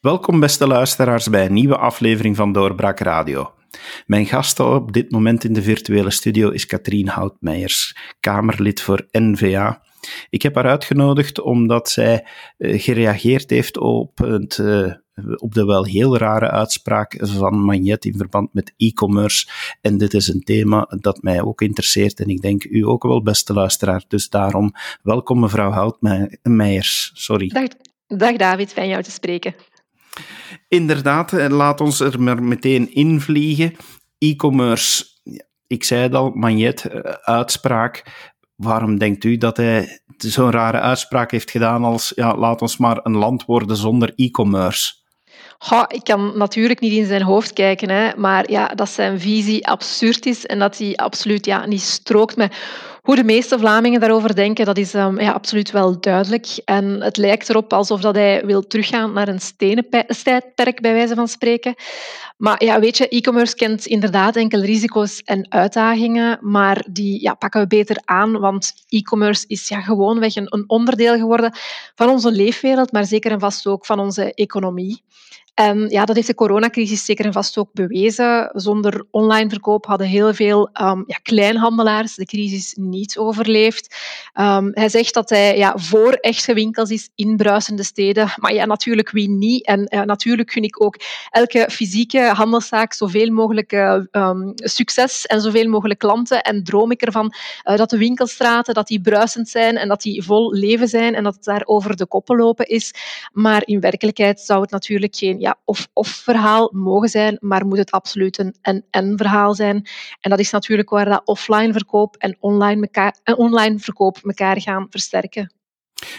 Welkom, beste luisteraars, bij een nieuwe aflevering van Doorbraak Radio. Mijn gast op dit moment in de virtuele studio is Katrien Houtmeijers, Kamerlid voor NVA. Ik heb haar uitgenodigd omdat zij uh, gereageerd heeft op, het, uh, op de wel heel rare uitspraak van Magnet in verband met e-commerce. En dit is een thema dat mij ook interesseert en ik denk u ook wel, beste luisteraar. Dus daarom, welkom mevrouw Houtmeijers. Sorry. Dag, dag David, fijn jou te spreken. Inderdaad, eh, laat ons er maar meteen invliegen. E-commerce, ik zei het al, Magnet, eh, uitspraak. Waarom denkt u dat hij zo'n rare uitspraak heeft gedaan als ja, laat ons maar een land worden zonder e-commerce? ik kan natuurlijk niet in zijn hoofd kijken, hè, maar ja, dat zijn visie absurd is en dat hij absoluut ja, niet strookt met hoe de meeste Vlamingen daarover denken, dat is um, ja, absoluut wel duidelijk. En het lijkt erop alsof dat hij wil teruggaan naar een stenen tijdperk, bij wijze van spreken. Maar ja, weet je, e-commerce kent inderdaad enkele risico's en uitdagingen, maar die ja, pakken we beter aan, want e-commerce is ja, gewoonweg een, een onderdeel geworden van onze leefwereld, maar zeker en vast ook van onze economie. En ja, dat heeft de coronacrisis zeker en vast ook bewezen. Zonder online verkoop hadden heel veel um, ja, kleinhandelaars de crisis niet overleefd. Um, hij zegt dat hij ja, voor echte winkels is in bruisende steden. Maar ja, natuurlijk wie niet. En uh, natuurlijk gun ik ook elke fysieke handelszaak zoveel mogelijk um, succes en zoveel mogelijk klanten. En droom ik ervan uh, dat de winkelstraten dat die bruisend zijn en dat die vol leven zijn en dat het daar over de koppen lopen is. Maar in werkelijkheid zou het natuurlijk geen ja, of-of verhaal mogen zijn, maar moet het absoluut een en-en verhaal zijn. En dat is natuurlijk waar dat offline verkoop en online, mekaar, en online verkoop elkaar gaan versterken.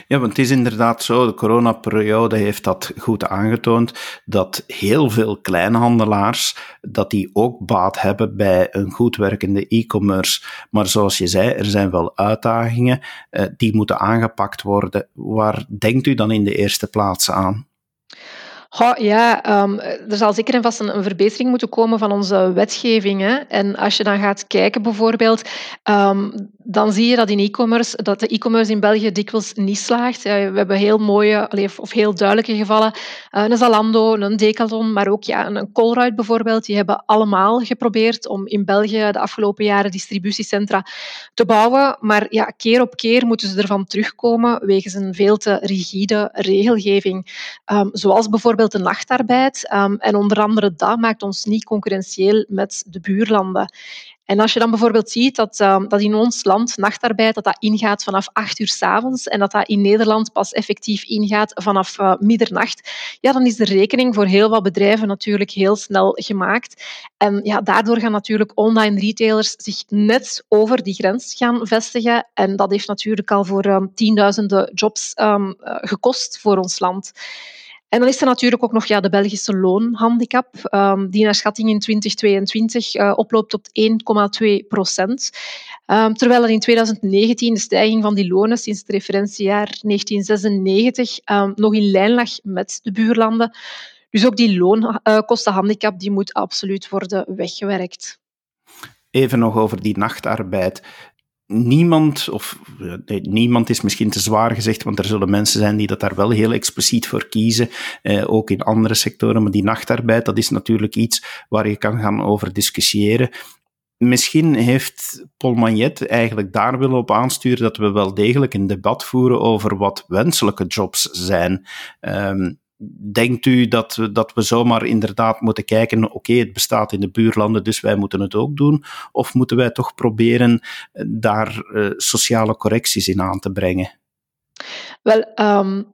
Ja, want het is inderdaad zo, de coronaperiode heeft dat goed aangetoond, dat heel veel kleinhandelaars, dat die ook baat hebben bij een goed werkende e-commerce. Maar zoals je zei, er zijn wel uitdagingen, eh, die moeten aangepakt worden. Waar denkt u dan in de eerste plaats aan? Ja, um, er zal zeker en vast een, verbetering moeten komen van onze wetgeving. Hè. En als je dan gaat kijken bijvoorbeeld, um, dan zie je dat in e-commerce, dat de e-commerce in België dikwijls niet slaagt. we hebben heel mooie, of heel duidelijke gevallen. Uh, een Zalando, een Decathlon, maar ook ja, een Colruyt bijvoorbeeld. Die hebben allemaal geprobeerd om in België de afgelopen jaren distributiecentra te bouwen. Maar ja, keer op keer moeten ze ervan terugkomen wegens een veel te rigide regelgeving. Um, zoals bijvoorbeeld de nachtarbeid. Um, en onder andere dat maakt ons niet concurrentieel met de buurlanden. En als je dan bijvoorbeeld ziet dat, uh, dat in ons land nachtarbeid dat dat ingaat vanaf acht uur s avonds en dat dat in Nederland pas effectief ingaat vanaf uh, middernacht, ja, dan is de rekening voor heel wat bedrijven natuurlijk heel snel gemaakt. En ja, daardoor gaan natuurlijk online retailers zich net over die grens gaan vestigen. En dat heeft natuurlijk al voor um, tienduizenden jobs um, gekost voor ons land. En dan is er natuurlijk ook nog ja, de Belgische loonhandicap, um, die naar schatting in 2022 uh, oploopt tot 1,2 procent. Um, terwijl er in 2019 de stijging van die lonen sinds het referentiejaar 1996 um, nog in lijn lag met de buurlanden. Dus ook die loonkostenhandicap die moet absoluut worden weggewerkt. Even nog over die nachtarbeid niemand, of nee, niemand is misschien te zwaar gezegd, want er zullen mensen zijn die dat daar wel heel expliciet voor kiezen, eh, ook in andere sectoren. Maar die nachtarbeid, dat is natuurlijk iets waar je kan gaan over discussiëren. Misschien heeft Paul Magnet eigenlijk daar willen op aansturen dat we wel degelijk een debat voeren over wat wenselijke jobs zijn. Um, denkt u dat, we, dat we zomaar inderdaad moeten kijken, oké, het bestaat in de buurlanden, dus wij moeten het ook doen? Of moeten wij toch proberen eh, daar uh, sociale correcties in aan te brengen? Wel, um,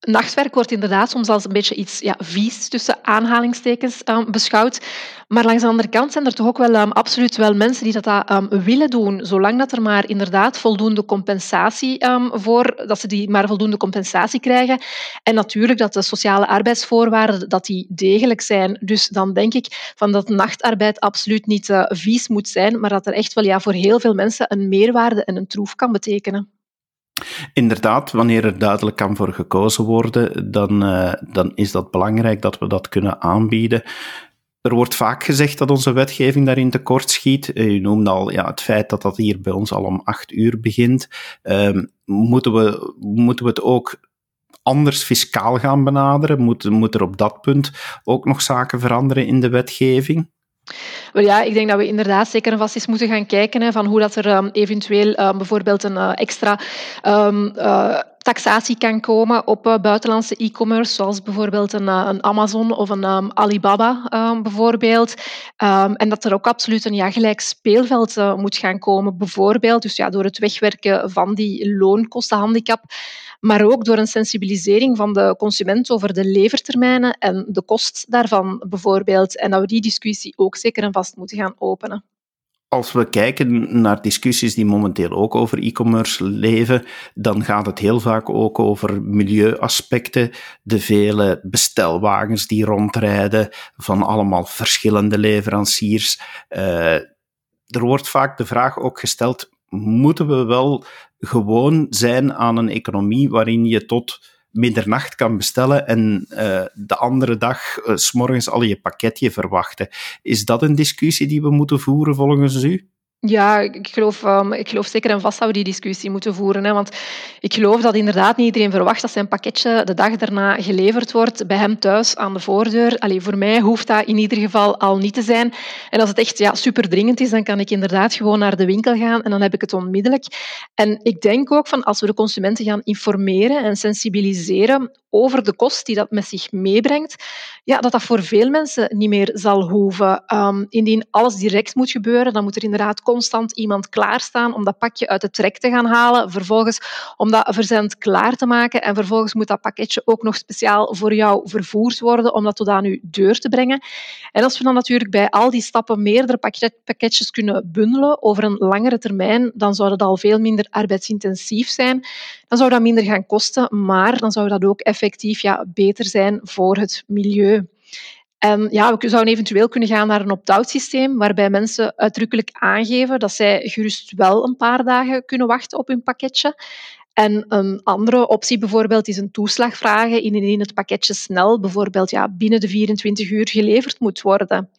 Nachtwerk wordt inderdaad soms als een beetje iets ja, vies tussen aanhalingstekens um, beschouwd. Maar langs de andere kant zijn er toch ook wel um, absoluut wel mensen die dat um, willen doen, zolang dat er maar inderdaad voldoende compensatie voor, dat ze die maar voldoende compensatie krijgen. En natuurlijk dat de sociale arbeidsvoorwaarden dat die degelijk zijn. Dus dan denk ik van dat nachtarbeid absoluut niet uh, vies moet zijn, maar dat er echt wel ja, voor heel veel mensen een meerwaarde en een troef kan betekenen. Inderdaad, wanneer er duidelijk kan voor gekozen worden, dan, uh, dan is dat belangrijk dat we dat kunnen aanbieden. Er wordt vaak gezegd dat onze wetgeving daarin tekort schiet. Eh, u noemde al ja, het feit dat dat hier bij ons al om acht uur begint. Uh, moeten, we, moeten we het ook anders fiscaal gaan benaderen? Moet, moet er op dat punt ook nog zaken veranderen in de wetgeving? Wel ja, ik denk dat we inderdaad zeker en vast eens moeten gaan kijken hè, van hoe dat er um, eventueel um, bijvoorbeeld een uh, extra um, uh, taxatie kan komen op uh, buitenlandse e-commerce, zoals bijvoorbeeld een, een, Amazon of een Alibaba bijvoorbeeld. En dat er ook absoluut een ja, gelijk speelveld moet gaan komen, bijvoorbeeld dus ja, door het wegwerken van die loonkostenhandicap, maar ook door een sensibilisering van de consument over de levertermijnen en de kost daarvan bijvoorbeeld. En dat we die discussie ook zeker en vast moeten gaan openen. Als we kijken naar discussies die momenteel ook over e-commerce leven, dan gaat het heel vaak ook over milieuaspecten. De vele bestelwagens die rondrijden van allemaal verschillende leveranciers. Uh, er wordt vaak de vraag ook gesteld: moeten we wel gewoon zijn aan een economie waarin je tot middernacht kan bestellen en uh, de andere dag uh, s morgens al je pakketje verwachten. Is dat een discussie die we moeten voeren volgens u? Ja, ik geloof, um, ik geloof zeker en vast dat we die discussie moeten voeren. Hè, want ik geloof dat inderdaad niet iedereen verwacht dat zijn pakketje de dag daarna geleverd wordt bij hem thuis aan de voordeur. Allee, voor mij hoeft dat in ieder geval al niet te zijn. En als het echt ja, super dringend is, dan kan ik inderdaad gewoon naar de winkel gaan en dan heb ik het onmiddellijk. En ik denk ook van als we de consumenten gaan informeren en sensibiliseren over de kost die dat met zich meebrengt, ja, dat dat voor veel mensen niet meer zal hoeven. Um, indien alles direct moet gebeuren, dan moet er inderdaad constant iemand klaarstaan om dat pakje uit de trek te gaan halen, vervolgens om dat verzend klaar te maken en vervolgens moet dat pakketje ook nog speciaal voor jou vervoerd worden om dat tot aan je deur te brengen. En als we dan natuurlijk bij al die stappen meerdere pakketjes kunnen bundelen over een langere termijn, dan zou dat al veel minder arbeidsintensief zijn. Dan zou dat minder gaan kosten, maar dan zou dat ook effectief ja, beter zijn voor het milieu. En ja, we zouden eventueel kunnen gaan naar een opt-out systeem, waarbij mensen uitdrukkelijk aangeven dat zij gerust wel een paar dagen kunnen wachten op hun pakketje. En een andere optie bijvoorbeeld is een toeslag vragen indien het pakketje snel, bijvoorbeeld ja, binnen de 24 uur, geleverd moet worden.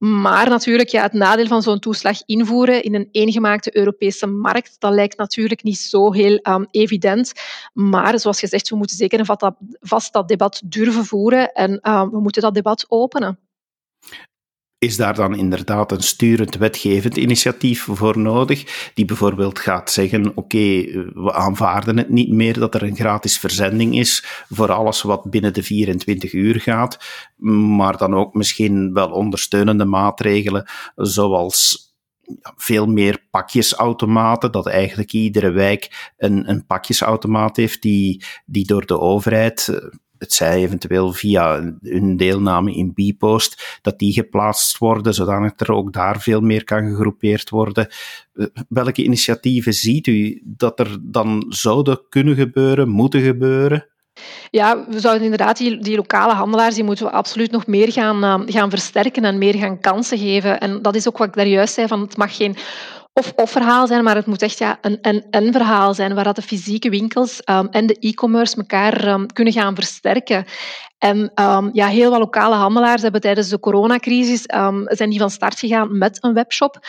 Maar natuurlijk, ja, het nadeel van zo'n toeslag invoeren in een eengemaakte Europese markt, dat lijkt natuurlijk niet zo heel um, evident. Maar zoals gezegd, we moeten zeker en vast dat debat durven voeren en uh, we moeten dat debat openen is daar dan inderdaad een sturend wetgevend initiatief voor nodig, die bijvoorbeeld gaat zeggen, oké, okay, we aanvaarden het niet meer dat er een gratis verzending is voor alles wat binnen de 24 uur gaat, maar dan ook misschien wel ondersteunende maatregelen, zoals veel meer pakjesautomaten, dat eigenlijk iedere wijk een, een pakjesautomaat heeft die, die door de overheid het zij eventueel via hun deelname in Bpost, dat die geplaatst worden, zodanig er ook daar veel meer kan gegroepeerd worden. Eh, welke initiatieven ziet u dat er dan zouden kunnen gebeuren, moeten gebeuren? Ja, we zouden inderdaad die, lokale handelaars, die moeten we absoluut nog meer gaan, uh, gaan versterken en meer gaan kansen geven. En dat is ook wat ik daar juist zei, van het mag geen of-of verhaal zijn, maar het moet echt ja, een en-en verhaal zijn, waar dat de fysieke winkels um, en de e-commerce elkaar um, kunnen gaan versterken. En um, ja, heel wat lokale handelaars hebben tijdens de coronacrisis zijn die van start gegaan met een webshop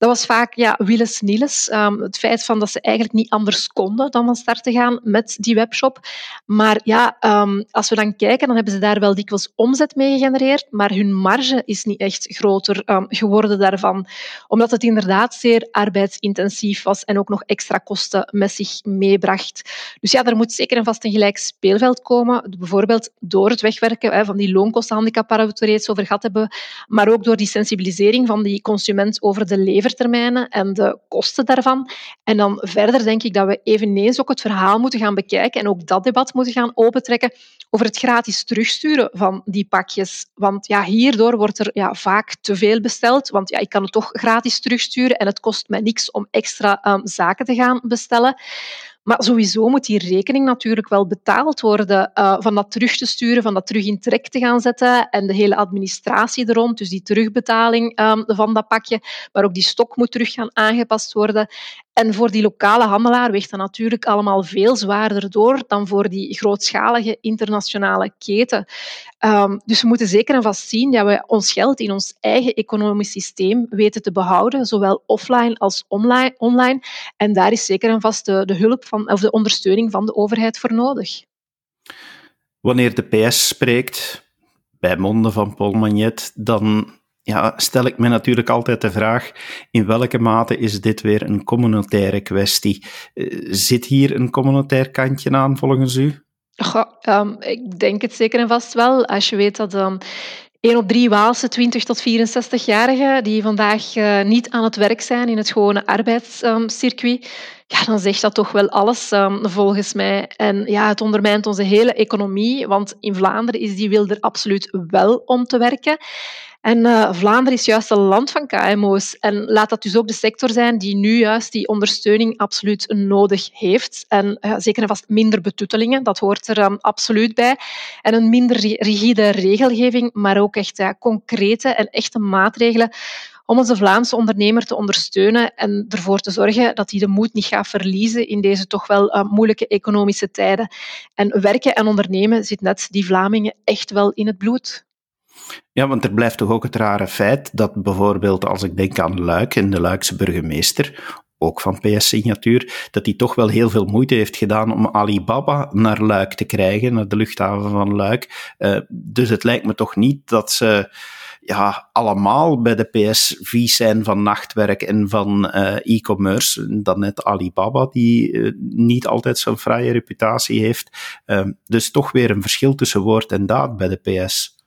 dat was vaak ja, willens niels. Um, het feit van dat ze eigenlijk niet anders konden dan van start te gaan met die webshop. Maar ja, um, als we dan kijken, dan hebben ze daar wel dikwijls omzet mee gegenereerd, maar hun marge is niet echt groter um, geworden daarvan. Omdat het inderdaad zeer arbeidsintensief was en ook nog extra kosten met zich meebracht. Dus ja, er moet zeker en vast een gelijk speelveld komen. Bijvoorbeeld door wegwerken van die loonkostenhandicap waar we het reeds over gehad hebben, maar ook door die sensibilisering van die consument over de lever levertermijnen en de kosten daarvan. En dan verder denk ik dat we eveneens ook het verhaal moeten gaan bekijken en ook dat debat moeten gaan opentrekken over het gratis terugsturen van die pakjes. Want ja, hierdoor wordt er ja, vaak te veel besteld, want ja, ik kan het toch gratis terugsturen en het kost mij niks om extra zaken te gaan bestellen. Maar sowieso moet die rekening natuurlijk wel betaald worden uh, van dat terug te sturen, van dat terug in trek te gaan zetten en de hele administratie er rond, dus die terugbetaling um, van dat pakje. Maar ook die stok moet terug gaan aangepast worden. En voor die lokale handelaar weegt dat natuurlijk allemaal veel zwaarder door dan voor die grootschalige internationale keten. Um, dus we moeten zeker en vast zien dat we ons geld in ons eigen economisch systeem weten te behouden, zowel offline als online. En daar is zeker en vast de, de hulp van, of de ondersteuning van de overheid voor nodig. Wanneer de PS spreekt, bij monden van Paul Magnet, dan ja, stel ik me natuurlijk altijd de vraag: in welke mate is dit weer een communautaire kwestie? Eh, zit hier een communautair kantje aan volgens u? Um, ik denk het zeker en vast wel. Als je weet dat um, 1 op 3 Waalse 20 tot 64-jarigen die vandaag uh, niet aan het werk zijn in het gewone arbeidscircuit, ja, dan zegt dat toch wel alles um, volgens mij. En ja, het ondermijnt onze hele economie, want in Vlaanderen is die wil er absoluut wel om te werken. En uh, Vlaanderen is juist een land van KMO's. En laat dat dus ook de sector zijn die nu juist die ondersteuning absoluut nodig heeft. En uh, zeker en vast minder betuttelingen, dat hoort er um, absoluut bij. En een minder rigide regelgeving, maar ook echt concrete en echte maatregelen om onze Vlaamse ondernemer te ondersteunen en ervoor te zorgen dat hij de moed niet gaat verliezen in deze toch wel uh, moeilijke economische tijden. En werken en ondernemen zit net die Vlamingen echt wel in het bloed. Ja, want er blijft toch ook het rare feit dat bijvoorbeeld als ik denk aan Luik en de Luikse burgemeester, ook van PS-signatuur, dat hij toch wel heel veel moeite heeft gedaan om Alibaba naar Luik te krijgen, naar de luchthaven van Luik. Uh, dus het lijkt me toch niet dat ze ja, allemaal bij de PS vies zijn van nachtwerk en van uh, e-commerce. Dan net Alibaba, die uh, niet altijd zo'n fraaie reputatie heeft. Dus toch weer een verschil tussen woord en daad bij de PS.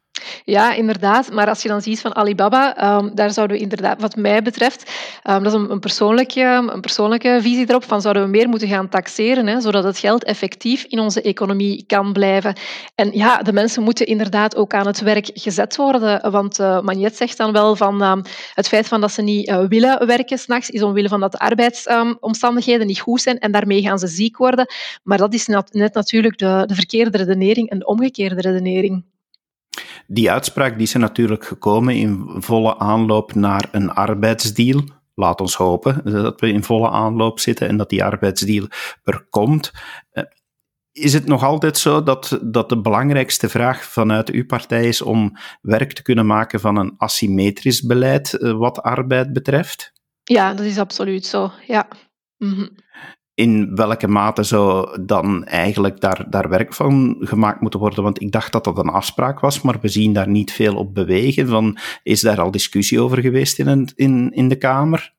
Ja, inderdaad. Maar als je dan ziet van Alibaba, um, daar zouden we inderdaad, wat mij betreft, um, dat is een, een, persoonlijke, een persoonlijke visie erop, van zouden we meer moeten gaan taxeren, hè, zodat het geld effectief in onze economie kan blijven. En ja, de mensen moeten inderdaad ook aan het werk gezet worden, want uh, Magnet zegt dan wel van um, het feit van dat ze niet uh, willen werken s'nachts, is omwille van dat de arbeidsomstandigheden niet goed zijn en daarmee gaan ze ziek worden. Maar dat is net natuurlijk de, de verkeerde redenering en de omgekeerde redenering. Die uitspraak die is er natuurlijk gekomen in volle aanloop naar een arbeidsdeal. Laat ons hopen dat we in volle aanloop zitten en dat die arbeidsdeal er komt. Eh, is het nog altijd zo dat, dat de belangrijkste vraag vanuit uw partij is om werk te kunnen maken van een asymmetrisch beleid eh, wat arbeid betreft? Ja, dat is absoluut zo. Ja. -hmm in welke mate zou dan eigenlijk daar, daar werk van gemaakt moeten worden? Want ik dacht dat dat een afspraak was, maar we zien daar niet veel op bewegen. Van, is daar al discussie over geweest in, in, in de Kamer?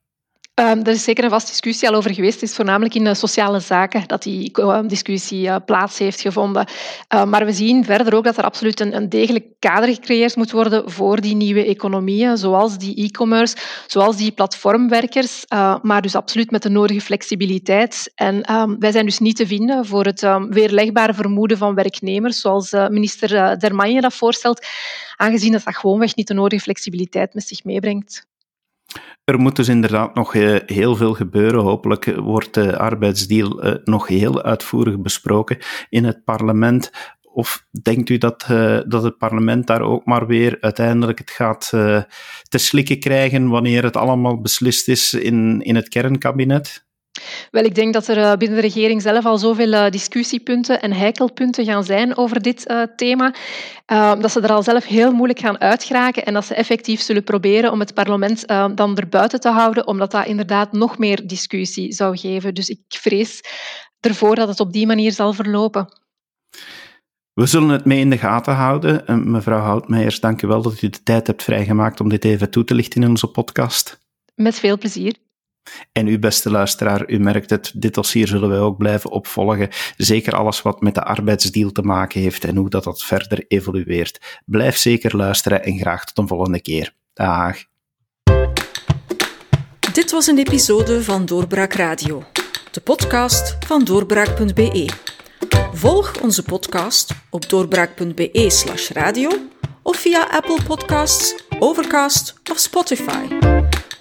Um, er is zeker een vast discussie al over geweest. Het is voornamelijk in de sociale zaken dat die uh, discussie uh, plaats heeft gevonden. Uh, maar we zien verder ook dat er absoluut een, een, degelijk kader gecreëerd moet worden voor die nieuwe economieën, zoals die e-commerce, zoals die platformwerkers, uh, maar dus absoluut met de nodige flexibiliteit. En wij zijn dus niet te vinden voor het weerlegbare vermoeden van werknemers, zoals uh, minister Dermanje dat voorstelt, aangezien dat dat gewoonweg niet de nodige flexibiliteit met zich meebrengt. Er moet dus inderdaad nog eh, heel veel gebeuren. Hopelijk wordt de arbeidsdeal eh, nog heel uitvoerig besproken in het parlement. Of denkt u dat, uh, dat het parlement daar ook maar weer uiteindelijk het gaat te slikken krijgen wanneer het allemaal beslist is in, in het kernkabinet? Wel, ik denk dat er eh, binnen de regering zelf al zoveel eh, discussiepunten en heikelpunten gaan zijn over dit uh, thema, uh, dat ze er al zelf heel moeilijk gaan uitgeraken en dat ze effectief zullen proberen om het parlement uh, dan erbuiten te houden, omdat dat inderdaad nog meer discussie zou geven. Dus ik vrees ervoor dat het op die manier zal verlopen. We zullen het mee in de gaten houden. Mevrouw Houtmeijers, dank u wel dat u de tijd hebt vrijgemaakt om dit even toe te lichten in onze podcast. Met veel plezier. En u, beste luisteraar, u merkt het, dit dossier zullen wij ook blijven opvolgen. Zeker alles wat met de arbeidsdeal te maken heeft en hoe dat, dat verder evolueert. Blijf zeker luisteren en graag tot een volgende keer. Dag. Dit was een episode van Doorbraak Radio, de podcast van doorbraak.be. Volg onze podcast op doorbraak.be/slash radio of via Apple Podcasts, Overcast of Spotify.